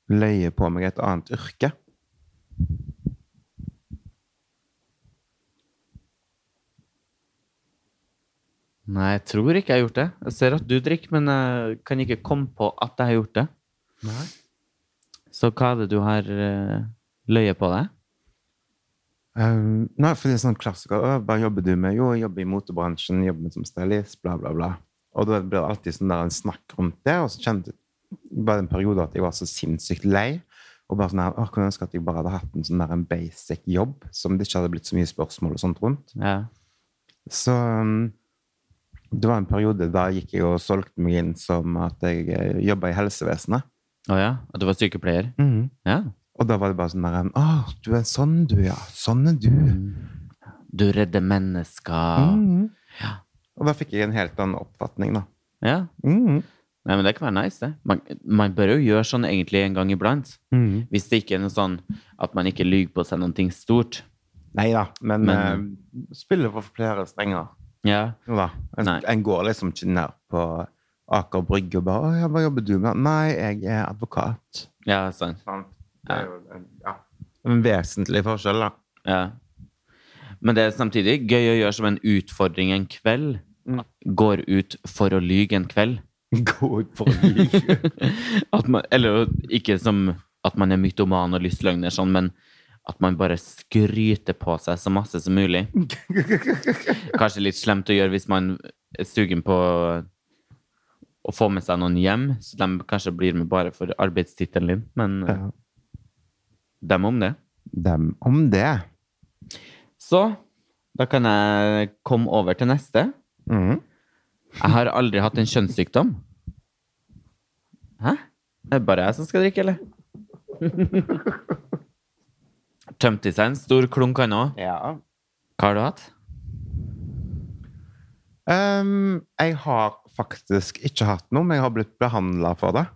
løyet på meg et annet yrke. Nei, jeg tror ikke jeg har gjort det. Jeg ser at du drikker, men jeg kan ikke komme på at jeg har gjort det. Nei. Så hva er det du har uh, løye på deg? Um, nei, for det er sånn klassiker. Hva jobber du med? Jo, jeg jobber i motebransjen, jobber med som stylist, bla, bla, bla. Og da blir det alltid sånn der en snakk rundt det, og så kjente bare en periode at jeg var så sinnssykt lei. Og bare sånn her, å, kunne ønske at jeg bare hadde hatt en sånn der en basic jobb, som det ikke hadde blitt så mye spørsmål og sånt rundt. Ja. Så um, det var en periode da gikk jeg og solgte meg inn som at jeg uh, jobba i helsevesenet. Å ja? At du var sykepleier? Ja. Og da var det bare sånn der Å, du er sånn, du, ja. Sånn er du. Du redder mennesker. Mhm. Ja. Og da fikk jeg en helt annen oppfatning, da. Ja. Mhm. Nei, men det kan være nice, det. Man, man bør jo gjøre sånn egentlig en gang iblant. Mhm. Hvis det ikke er noe sånn at man ikke lyver på seg noe stort. Nei da, men, Men- uh, spiller for flere strenger. Ja. Jo da. En, en går liksom ikke ned på Aker Brygge og bare ja, hva jobber du med?' 'Nei, jeg er advokat'. Ja, sant. Det er jo en, ja, en vesentlig forskjell, da. Ja. Men det er samtidig gøy å gjøre som en utfordring en kveld. Mm. Går ut for å lyge en kveld. (laughs) Gå ut for å lyge. (laughs) At man, eller ikke som at man er mytoman og lystløgner, sånn, men at man bare skryter på seg så masse som mulig. (laughs) Kanskje litt slemt å gjøre hvis man er sugen på å få med seg noen hjem, så de kanskje blir med bare for arbeidstittelen din, men Ja. dem om det. Dem om det. Så da kan jeg komme over til neste. Mm. Jeg har aldri hatt en kjønnssykdom. Hæ? Det Er bare jeg som skal drikke, eller? (laughs) Tømte i seg en stor klunk, han òg. Ja. Hva har du hatt? Um, jeg har faktisk ikke hatt noe, men jeg har blitt behandla for det.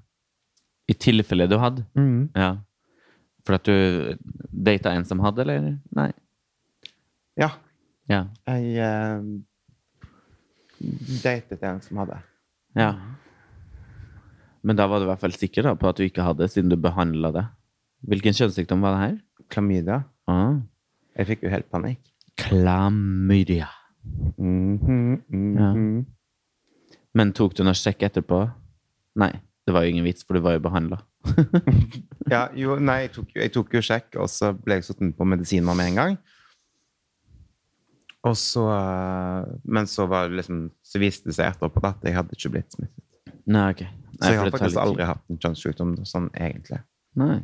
I tilfelle du hadde? Ja. For at du data en som hadde, eller? Nei. Ja. Ja. Jeg uh, datet en som hadde. ja. Men da var du i hvert fall sikker da, på at du ikke hadde, siden du behandla det. Hvilken kjønnssykdom var det her? Klamydia. Ah. Jeg fikk jo helt panikk. Klamydia. Mhm, mhm. Men tok du noe sjekk etterpå? Nei, det var jo ingen vits, for du var jo behandla. (laughs) Ja, jo, nei, jeg tok, jeg tok jo sjekk, og så ble jeg satt på medisiner med en gang. Og så eh, Men så var det liksom Så viste det seg etterpå at jeg hadde ikke blitt smittet. Nei, ok. Så jeg har faktisk aldri hatt en kjønnssykdom sånn egentlig. Nei.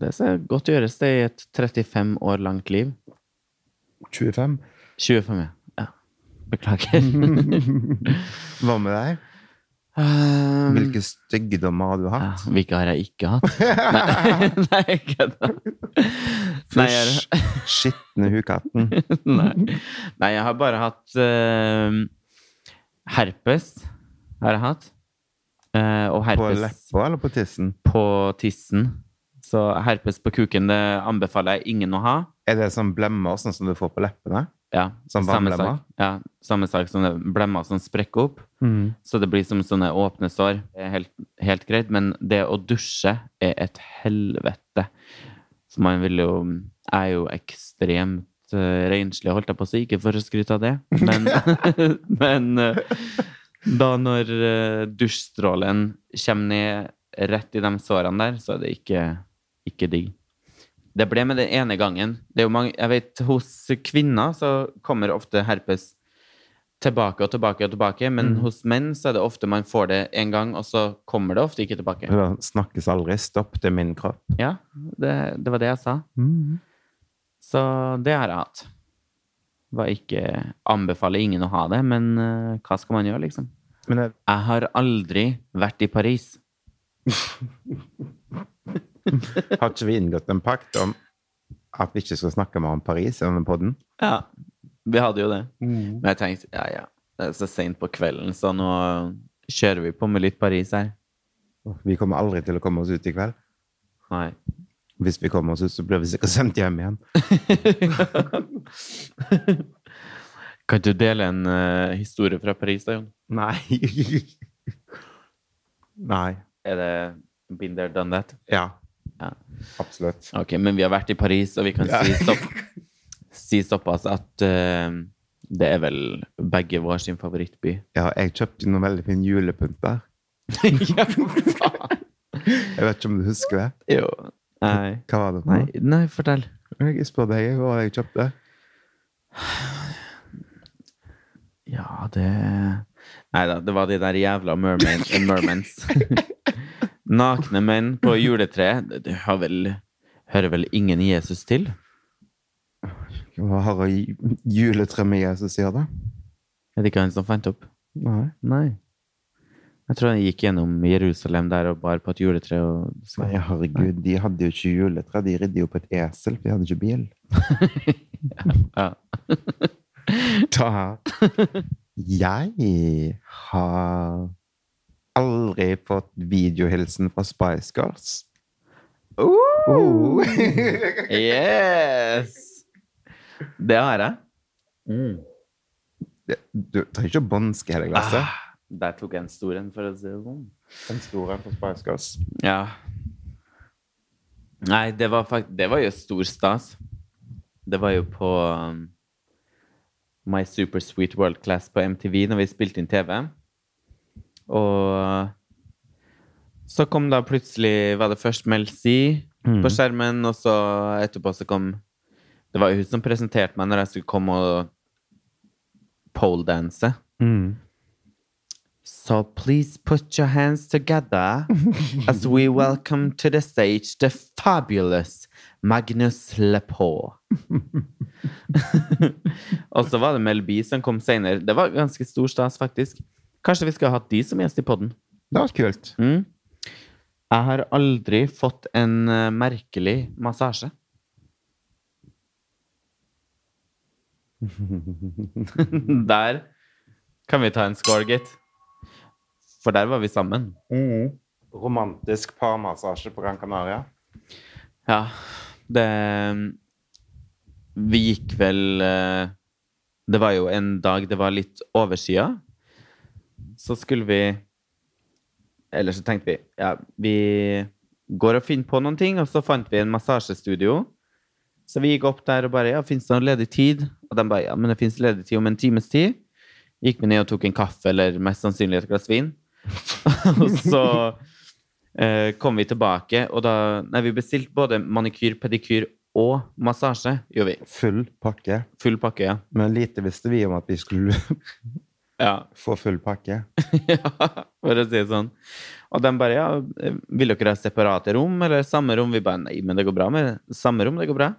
Det ser godt gjøres, det, i et 35 år langt liv. 25. 25, ja. ja. Beklager. (laughs) Hva med deg? Um, Hvilke styggedommer har du ja, hatt? hvilke har jeg ikke hatt? (laughs) Nei, (laughs) nei jeg, Fysj, skitne hukatten. nei. nei, jeg har bare hatt uh, herpes. Har jeg hatt. Uh, og På herpes leppa eller på tissen? på tissen. Så herpes på kuken det anbefaler jeg ingen å ha. Er det sånn blemmer sånn som du får på leppene? Ja, Som samme sak. Ja, samme sak som det blemmer som sprekker opp. Så det blir som sånne åpne sår. Det er helt, helt greit, men det å dusje er et helvete. Så man vil jo Jeg er jo ekstremt uh, renslig, holdt jeg på å si, ikke for å skryte av det, men, (laughs) men eh, da når uh, dusjstrålen kommer ned rett i de sårene der, så er det ikke, ikke digg. Det ble med den ene gangen. Det er jo mange, jeg vet, Hos kvinner så kommer ofte herpes tilbake og tilbake og tilbake, men hos menn så er det ofte man får det en gang, og så kommer det ofte ikke tilbake. Det snakkes aldri stopp det er min kropp. Ja, det, det var det jeg sa. Så det har jeg hatt. Var ikke Anbefaler ingen å ha det, men uh, hva skal man gjøre, liksom? Men jeg, Jeg har aldri vært i Paris. (laughs) (laughs) har ikke vi inngått en pakt om at vi ikke skal snakke mer om Paris i denne podden? Ja, vi hadde jo det. Men jeg tenkte, ja, ja, det er så sent på kvelden, så nå kjører vi på med litt Paris her. Vi kommer aldri til å komme oss ut i kveld. Nei. Hvis vi kommer oss ut, så blir vi sikkert sendt hjem igjen. (laughs) Kan du dele en uh, historie fra Paris, da, Jon? Nei. (laughs) Nei. Er det been there, done that? Ja. Ja. Absolutt. Ok, men vi har vært i Paris, og vi kan si, stopp, (laughs) si såpass at uh, det er vel begge vår sin favorittby. Ja, jeg kjøpte noen veldig fin julepynt der. (laughs) ja, faen. Jeg vet ikke om du husker det? Jo. Nei. Hva var det Nei, nei, fortell. Jeg spør deg hva jeg kjøpte. Ja, det Nei da, det var de der jævla mermaids. mermans. (laughs) Nakne menn på juletreet. Det, har vel, hører vel ingen Jesus til? Hva har juletre med Jesus å gjøre? Er det ikke han som fant opp? Nei. Nei. Jeg tror han gikk gjennom Jerusalem der og bar på et juletre. Og... Nei, herregud, de hadde jo ikke juletre. De ridde jo på et esel, for de hadde ikke bil. (laughs) Ja. her. Jeg har aldri fått videohilsen fra Spice Girls. Oh. (laughs) Yes! Det har jeg. du trenger ikke å bånske hele glasset. Ah, Der tok jeg en stor en, for å si det sånn. En stor en for Spice Girls. Ja. Nei, det var faktisk Det var jo stor stas. Det var jo på um, My Super Sweet World Class på MTV når vi spilte inn TV. Og så kom da plutselig Var det først Mel C på skjermen, og så etterpå så kom Det var jo hun som presenterte meg når jeg skulle komme og poledanse. Mm. So please put your hands together (laughs) as we welcome to the stage the fabulous Magnus Lepaux. (laughs) (laughs) Og så var det Mel B som kom senere. Det var ganske stor stas, faktisk. Kanskje vi skulle hatt de som gjest i podden. Det var kult. Mm. Jeg har aldri fått en eh, merkelig massasje. (laughs) der kan vi ta en score, gitt. For der var vi sammen. Romantisk parmassasje på Gran Canaria. Ja, det Vi gikk vel eh, Det var jo en dag det var litt overskya. Så skulle vi Eller så tenkte vi ja, vi går og finner på noen ting, og så fant vi en massasjestudio. Så vi gikk opp der og bare Ja, fins det noe ledig tid? Og de bare Ja, men det fins ledig tid om en times tid. Gikk vi ned og tok en kaffe, eller mest sannsynlig et glass vin. (laughs) og så eh, kom vi tilbake, og da Nei, vi bestilte både manikyr, pedikyr og massasje, gjorde vi. Full pakke. Full pakke, ja. Men lite visste vi om at vi skulle Ja, få full pakke. (laughs) ja for å si det sånn. Og de bare ja, vil dere ha separate rom eller samme rom? Vi bare nei, men det går bra med samme rom, det går bra.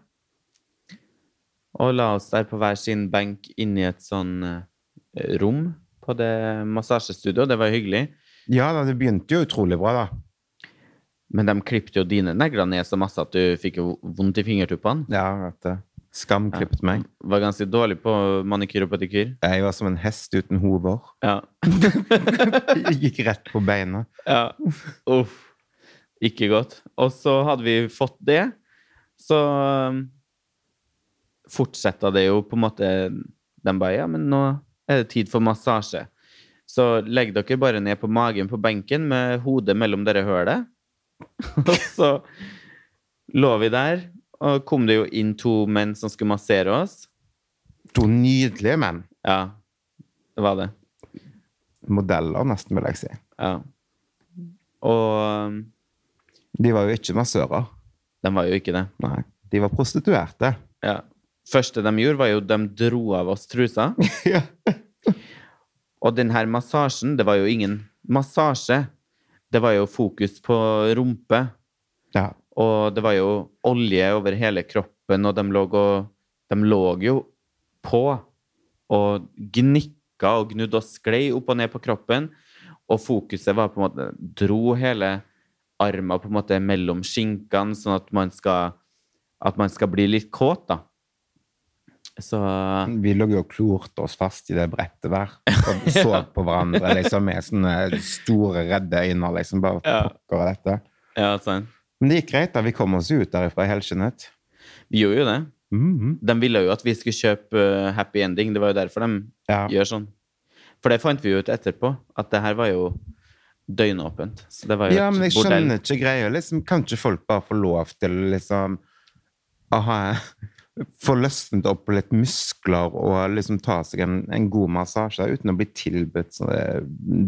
Og la oss der på hver sin benk inni et sånn eh, rom på det massasjestudioet. Det var hyggelig. Ja da, det begynte jo utrolig bra, da. Men de klippet jo dine negler ned så masse at du fikk jo vondt i fingertuppene. Ja, vet du. Skamklippet meg. Var ganske dårlig på manikyr og pedikyr. Jeg var som en hest uten hover. Ja. (laughs) Gikk rett på beina. ja. Uff. Ikke godt. Og så hadde vi fått det, så um, fortsetta det jo på en måte De bare Ja, men nå er det tid for massasje. Så legg dere bare ned på magen på benken med hodet mellom dere hølet. (laughs) og så lå vi der, og kom det jo inn to menn som skulle massere oss. To nydelige menn. Ja, det var det. Modeller, nesten, vil jeg si. Ja. Og De var jo ikke massører. de var jo ikke det. Nei, de var prostituerte. Ja. Første de gjorde, var jo de dro av oss trusa. (laughs) ja. Og den her massasjen, det var jo ingen massasje. Det var jo fokus på rumpe. ja. Og det var jo olje over hele kroppen, og de lå, og, de lå jo på og gnikka og gnudde og sklei opp og ned på kroppen. Og fokuset var på en måte Dro hele armen på en måte mellom skinkene, sånn at man skal, at man skal bli litt kåt, da. Så Vi lå jo og klorte oss fast i det brettet der og (laughs) så på hverandre liksom, med sånne store, redde øyne. liksom, bare Ja. pokker av dette. Ja, sånn. Men det gikk greit. da, Vi kom oss ut derifra helskinnet. Vi gjorde jo det. Mhm. De ville jo at vi skulle kjøpe uh, happy ending. Det var jo derfor de Ja. gjør sånn. For det fant vi jo ut etterpå, at det her var jo døgnåpent. Så det var jo ja, men jeg skjønner ikke greia. Liksom, kan ikke folk bare få lov til liksom å ha (laughs) Få løsnet opp litt muskler og liksom ta seg en, en god massasje uten å bli tilbudt så det,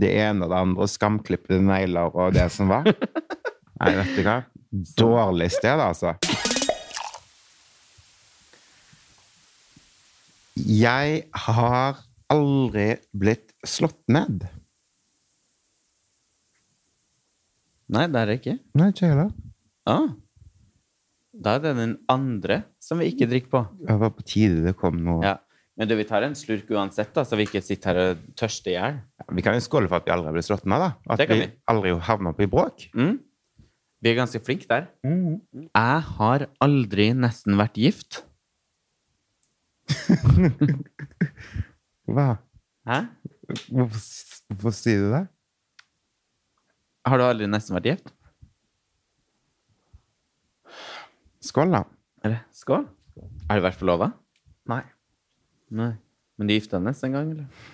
det ene og det andre, og skamklippede negler og det som var? (laughs) Nei, vet du hva? Dårlig sted, altså. Jeg har aldri blitt slått ned. Nei, det er det ikke. Nei, ikke heller. Ah. Da er det den andre som vi ikke drikker på. Det var på tide det kom noe. Ja. Men du, vi tar en slurk uansett, da, så vi ikke sitter her og tørster i hjel. Vi kan jo skåle for at vi aldri blitt slått ned, da. At vi vi. aldri havner opp i bråk. Mm. Vi er ganske flinke der. Jeg har aldri nesten vært gift. Hva? Hæ? Hvorfor, hvorfor sier du det? Har du aldri nesten vært gift? Skål, da. Eller skål? Har du vært forlova? Nei. Nei. Men du gifta nesten en gang, eller?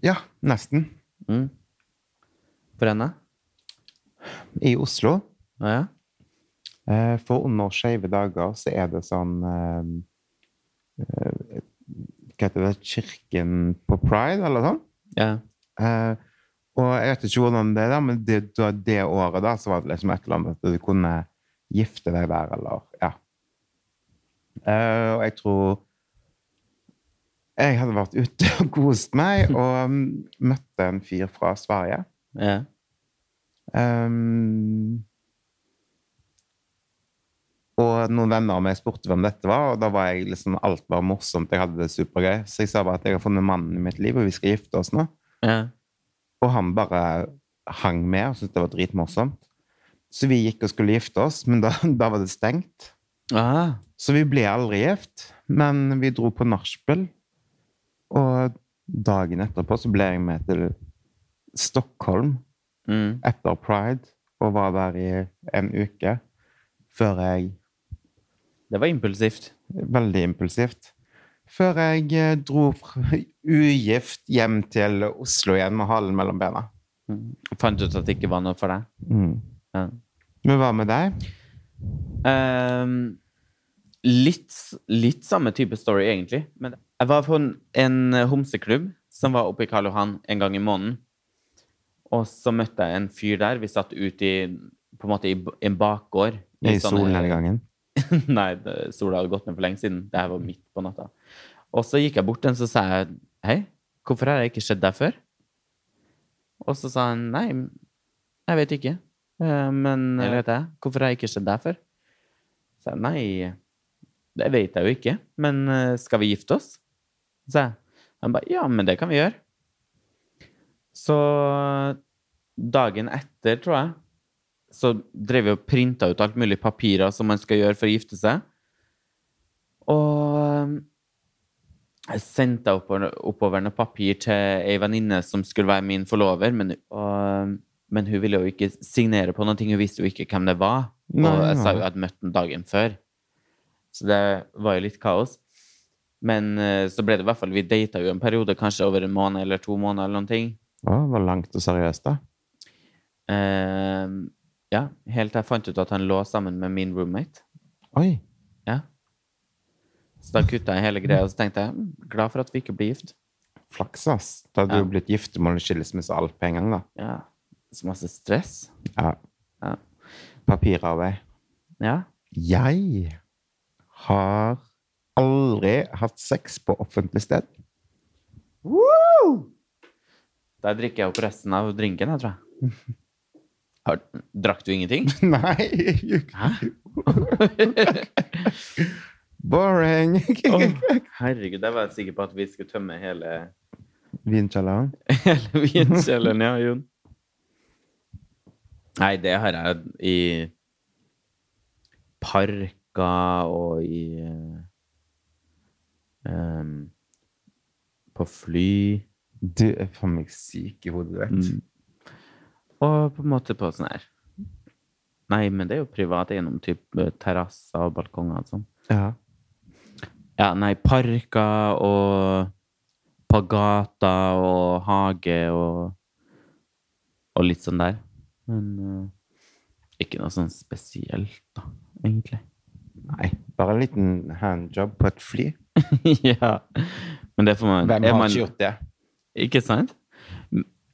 Ja, nesten. Mm. For henne? I Oslo. Ja? Eh, For under skeive dager så er det sånn eh, eh, Hva heter det? Kirken på pride, eller sånn? Ja. Eh, og jeg vet ikke hvordan det er, men det, det året da, så var det liksom et eller annet at du kunne gifte deg der, eller Ja. Eh, og jeg tror Jeg hadde vært ute og kost meg, (laughs) og mm, møtte en fyr fra Sverige. ja. Um, og noen venner av meg spurte hvem dette var, og da var jeg liksom alt var morsomt. Jeg hadde det supergøy. Så jeg sa bare at jeg har funnet mannen i mitt liv, og vi skal gifte oss nå. ja. Og han bare hang med og syntes det var dritmorsomt. Så vi gikk og skulle gifte oss, men da, (laughs) da var det stengt. Aha. Så vi ble aldri gift, men vi dro på nachspiel. Og dagen etterpå så ble jeg med til Stockholm Mm. etter pride og var der i en uke før jeg Det var impulsivt. Veldig impulsivt. Før jeg eh, dro (laughs) ugift hjem til Oslo igjen med halen mellom bena. Mm. Fant ut at det ikke var noe for deg? Mm. Ja. Men hva med deg? Um, litt, litt samme type story, egentlig. Men jeg var på en, en homseklubb som var oppe i Karl Johan en gang i måneden. Og så møtte jeg en fyr der. Vi satt ute i på en måte i en bakgård. I I solnedgangen? (laughs) Nei, sola hadde gått ned for lenge siden. Det her var midt på natta. Og så gikk jeg bort til ham og sa jeg, hei, hvorfor har jeg ikke sett deg før? Og så sa han nei, jeg vet ikke. Eh, Men eller vet jeg, hvorfor har jeg ikke sett deg før? Så jeg nei, det vet jeg jo ikke. Men eh, skal vi gifte oss? Så jeg. Han ba, ja, men det kan vi gjøre. Så dagen etter, tror jeg, så drev vi og printa ut alt mulig papirer som man skal gjøre for å gifte seg. Og jeg sendte oppover, oppover noe papir til ei venninne som skulle være min forlover, men, og, men hun ville jo ikke signere på noe, hun visste jo ikke hvem det var. Nei, og jeg sa jo at jeg hadde møtt den dagen før. Så det var jo litt kaos. Men eh, så ble det i hvert fall Vi data jo en periode, kanskje over en måned eller to måneder eller noen ting. Det var langt og seriøst, da. Eh, ja, helt til jeg fant ut at han lå sammen med min roommate. Oi. Ja. Så da kutta jeg hele greia, og så tenkte jeg "Mm, glad for at vi ikke blir gift. Flaks, ass. Da hadde Ja. du blitt du og skilsmisse alt på en gang, da. Ja. Så masse stress. Ja. Ja. Papirarbeid. Ja. Jeg har aldri hatt sex på offentlig sted. Woo! Der drikker jeg opp resten av drinken, jeg, tror jeg. (laughs) Har, drakk du ingenting? (laughs) Nei. (laughs) Boring. herregud, da var jeg sikker på at vi skulle tømme hele, (laughs) Vinkjelleren. hele vinkjelleren, ja, Jon. Nei, det har jeg i parker og i um, På fly. Du er faen meg syk i hodet, vet. Mm. Og på en måte på sånn her Nei, men det er jo privat gjennom type terrasser og balkonger og sånn. Ja. Ja, nei, parker og på gata og hage og og litt sånn der. Men uh, ikke noe sånn spesielt, da, egentlig. Nei, bare en liten handjob på et fly. (laughs) ja. Men det får man Hvem har man, ikke gjort det? Ikke sant?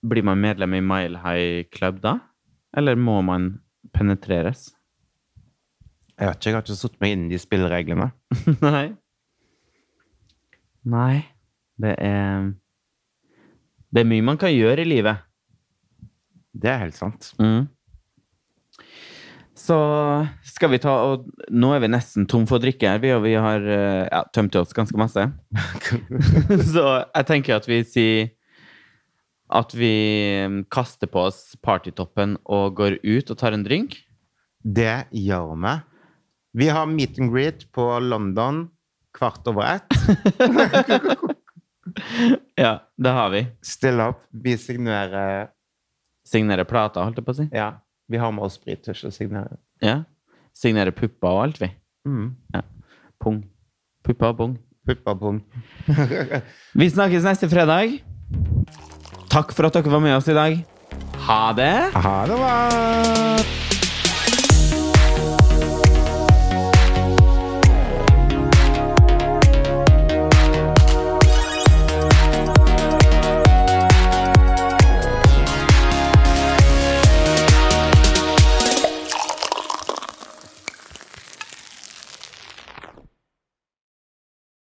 Blir man medlem i Mile High Club da? Eller må man penetreres? Jeg vet ikke, jeg har ikke satt meg inn i de spillereglene. (laughs) Nei. Nei. Det er Det er mye man kan gjøre i livet. Det er helt sant. Mm. Så skal vi ta og Nå er vi nesten tom for drikke her, vi, og vi har eh, ja, tømt oss ganske masse. (laughs) (laughs) Så jeg tenker at vi sier at vi mm, kaster på oss partytoppen og går ut og tar en drink. Det gjør vi. Vi har meet and greet på London kvart over ett. (laughs) Ja, det har vi. Still opp. Vi signerer Signerer plata, holdt jeg på å si. Ja, vi har med oss sprittusj og signerer. Ja. Signerer pupper og alt, vi. Mm. Pung. Pupper og pung. Puppa pung. (laughs) Vi snakkes neste fredag. Takk for at dere var med oss i dag. Ha det! Ha det bra!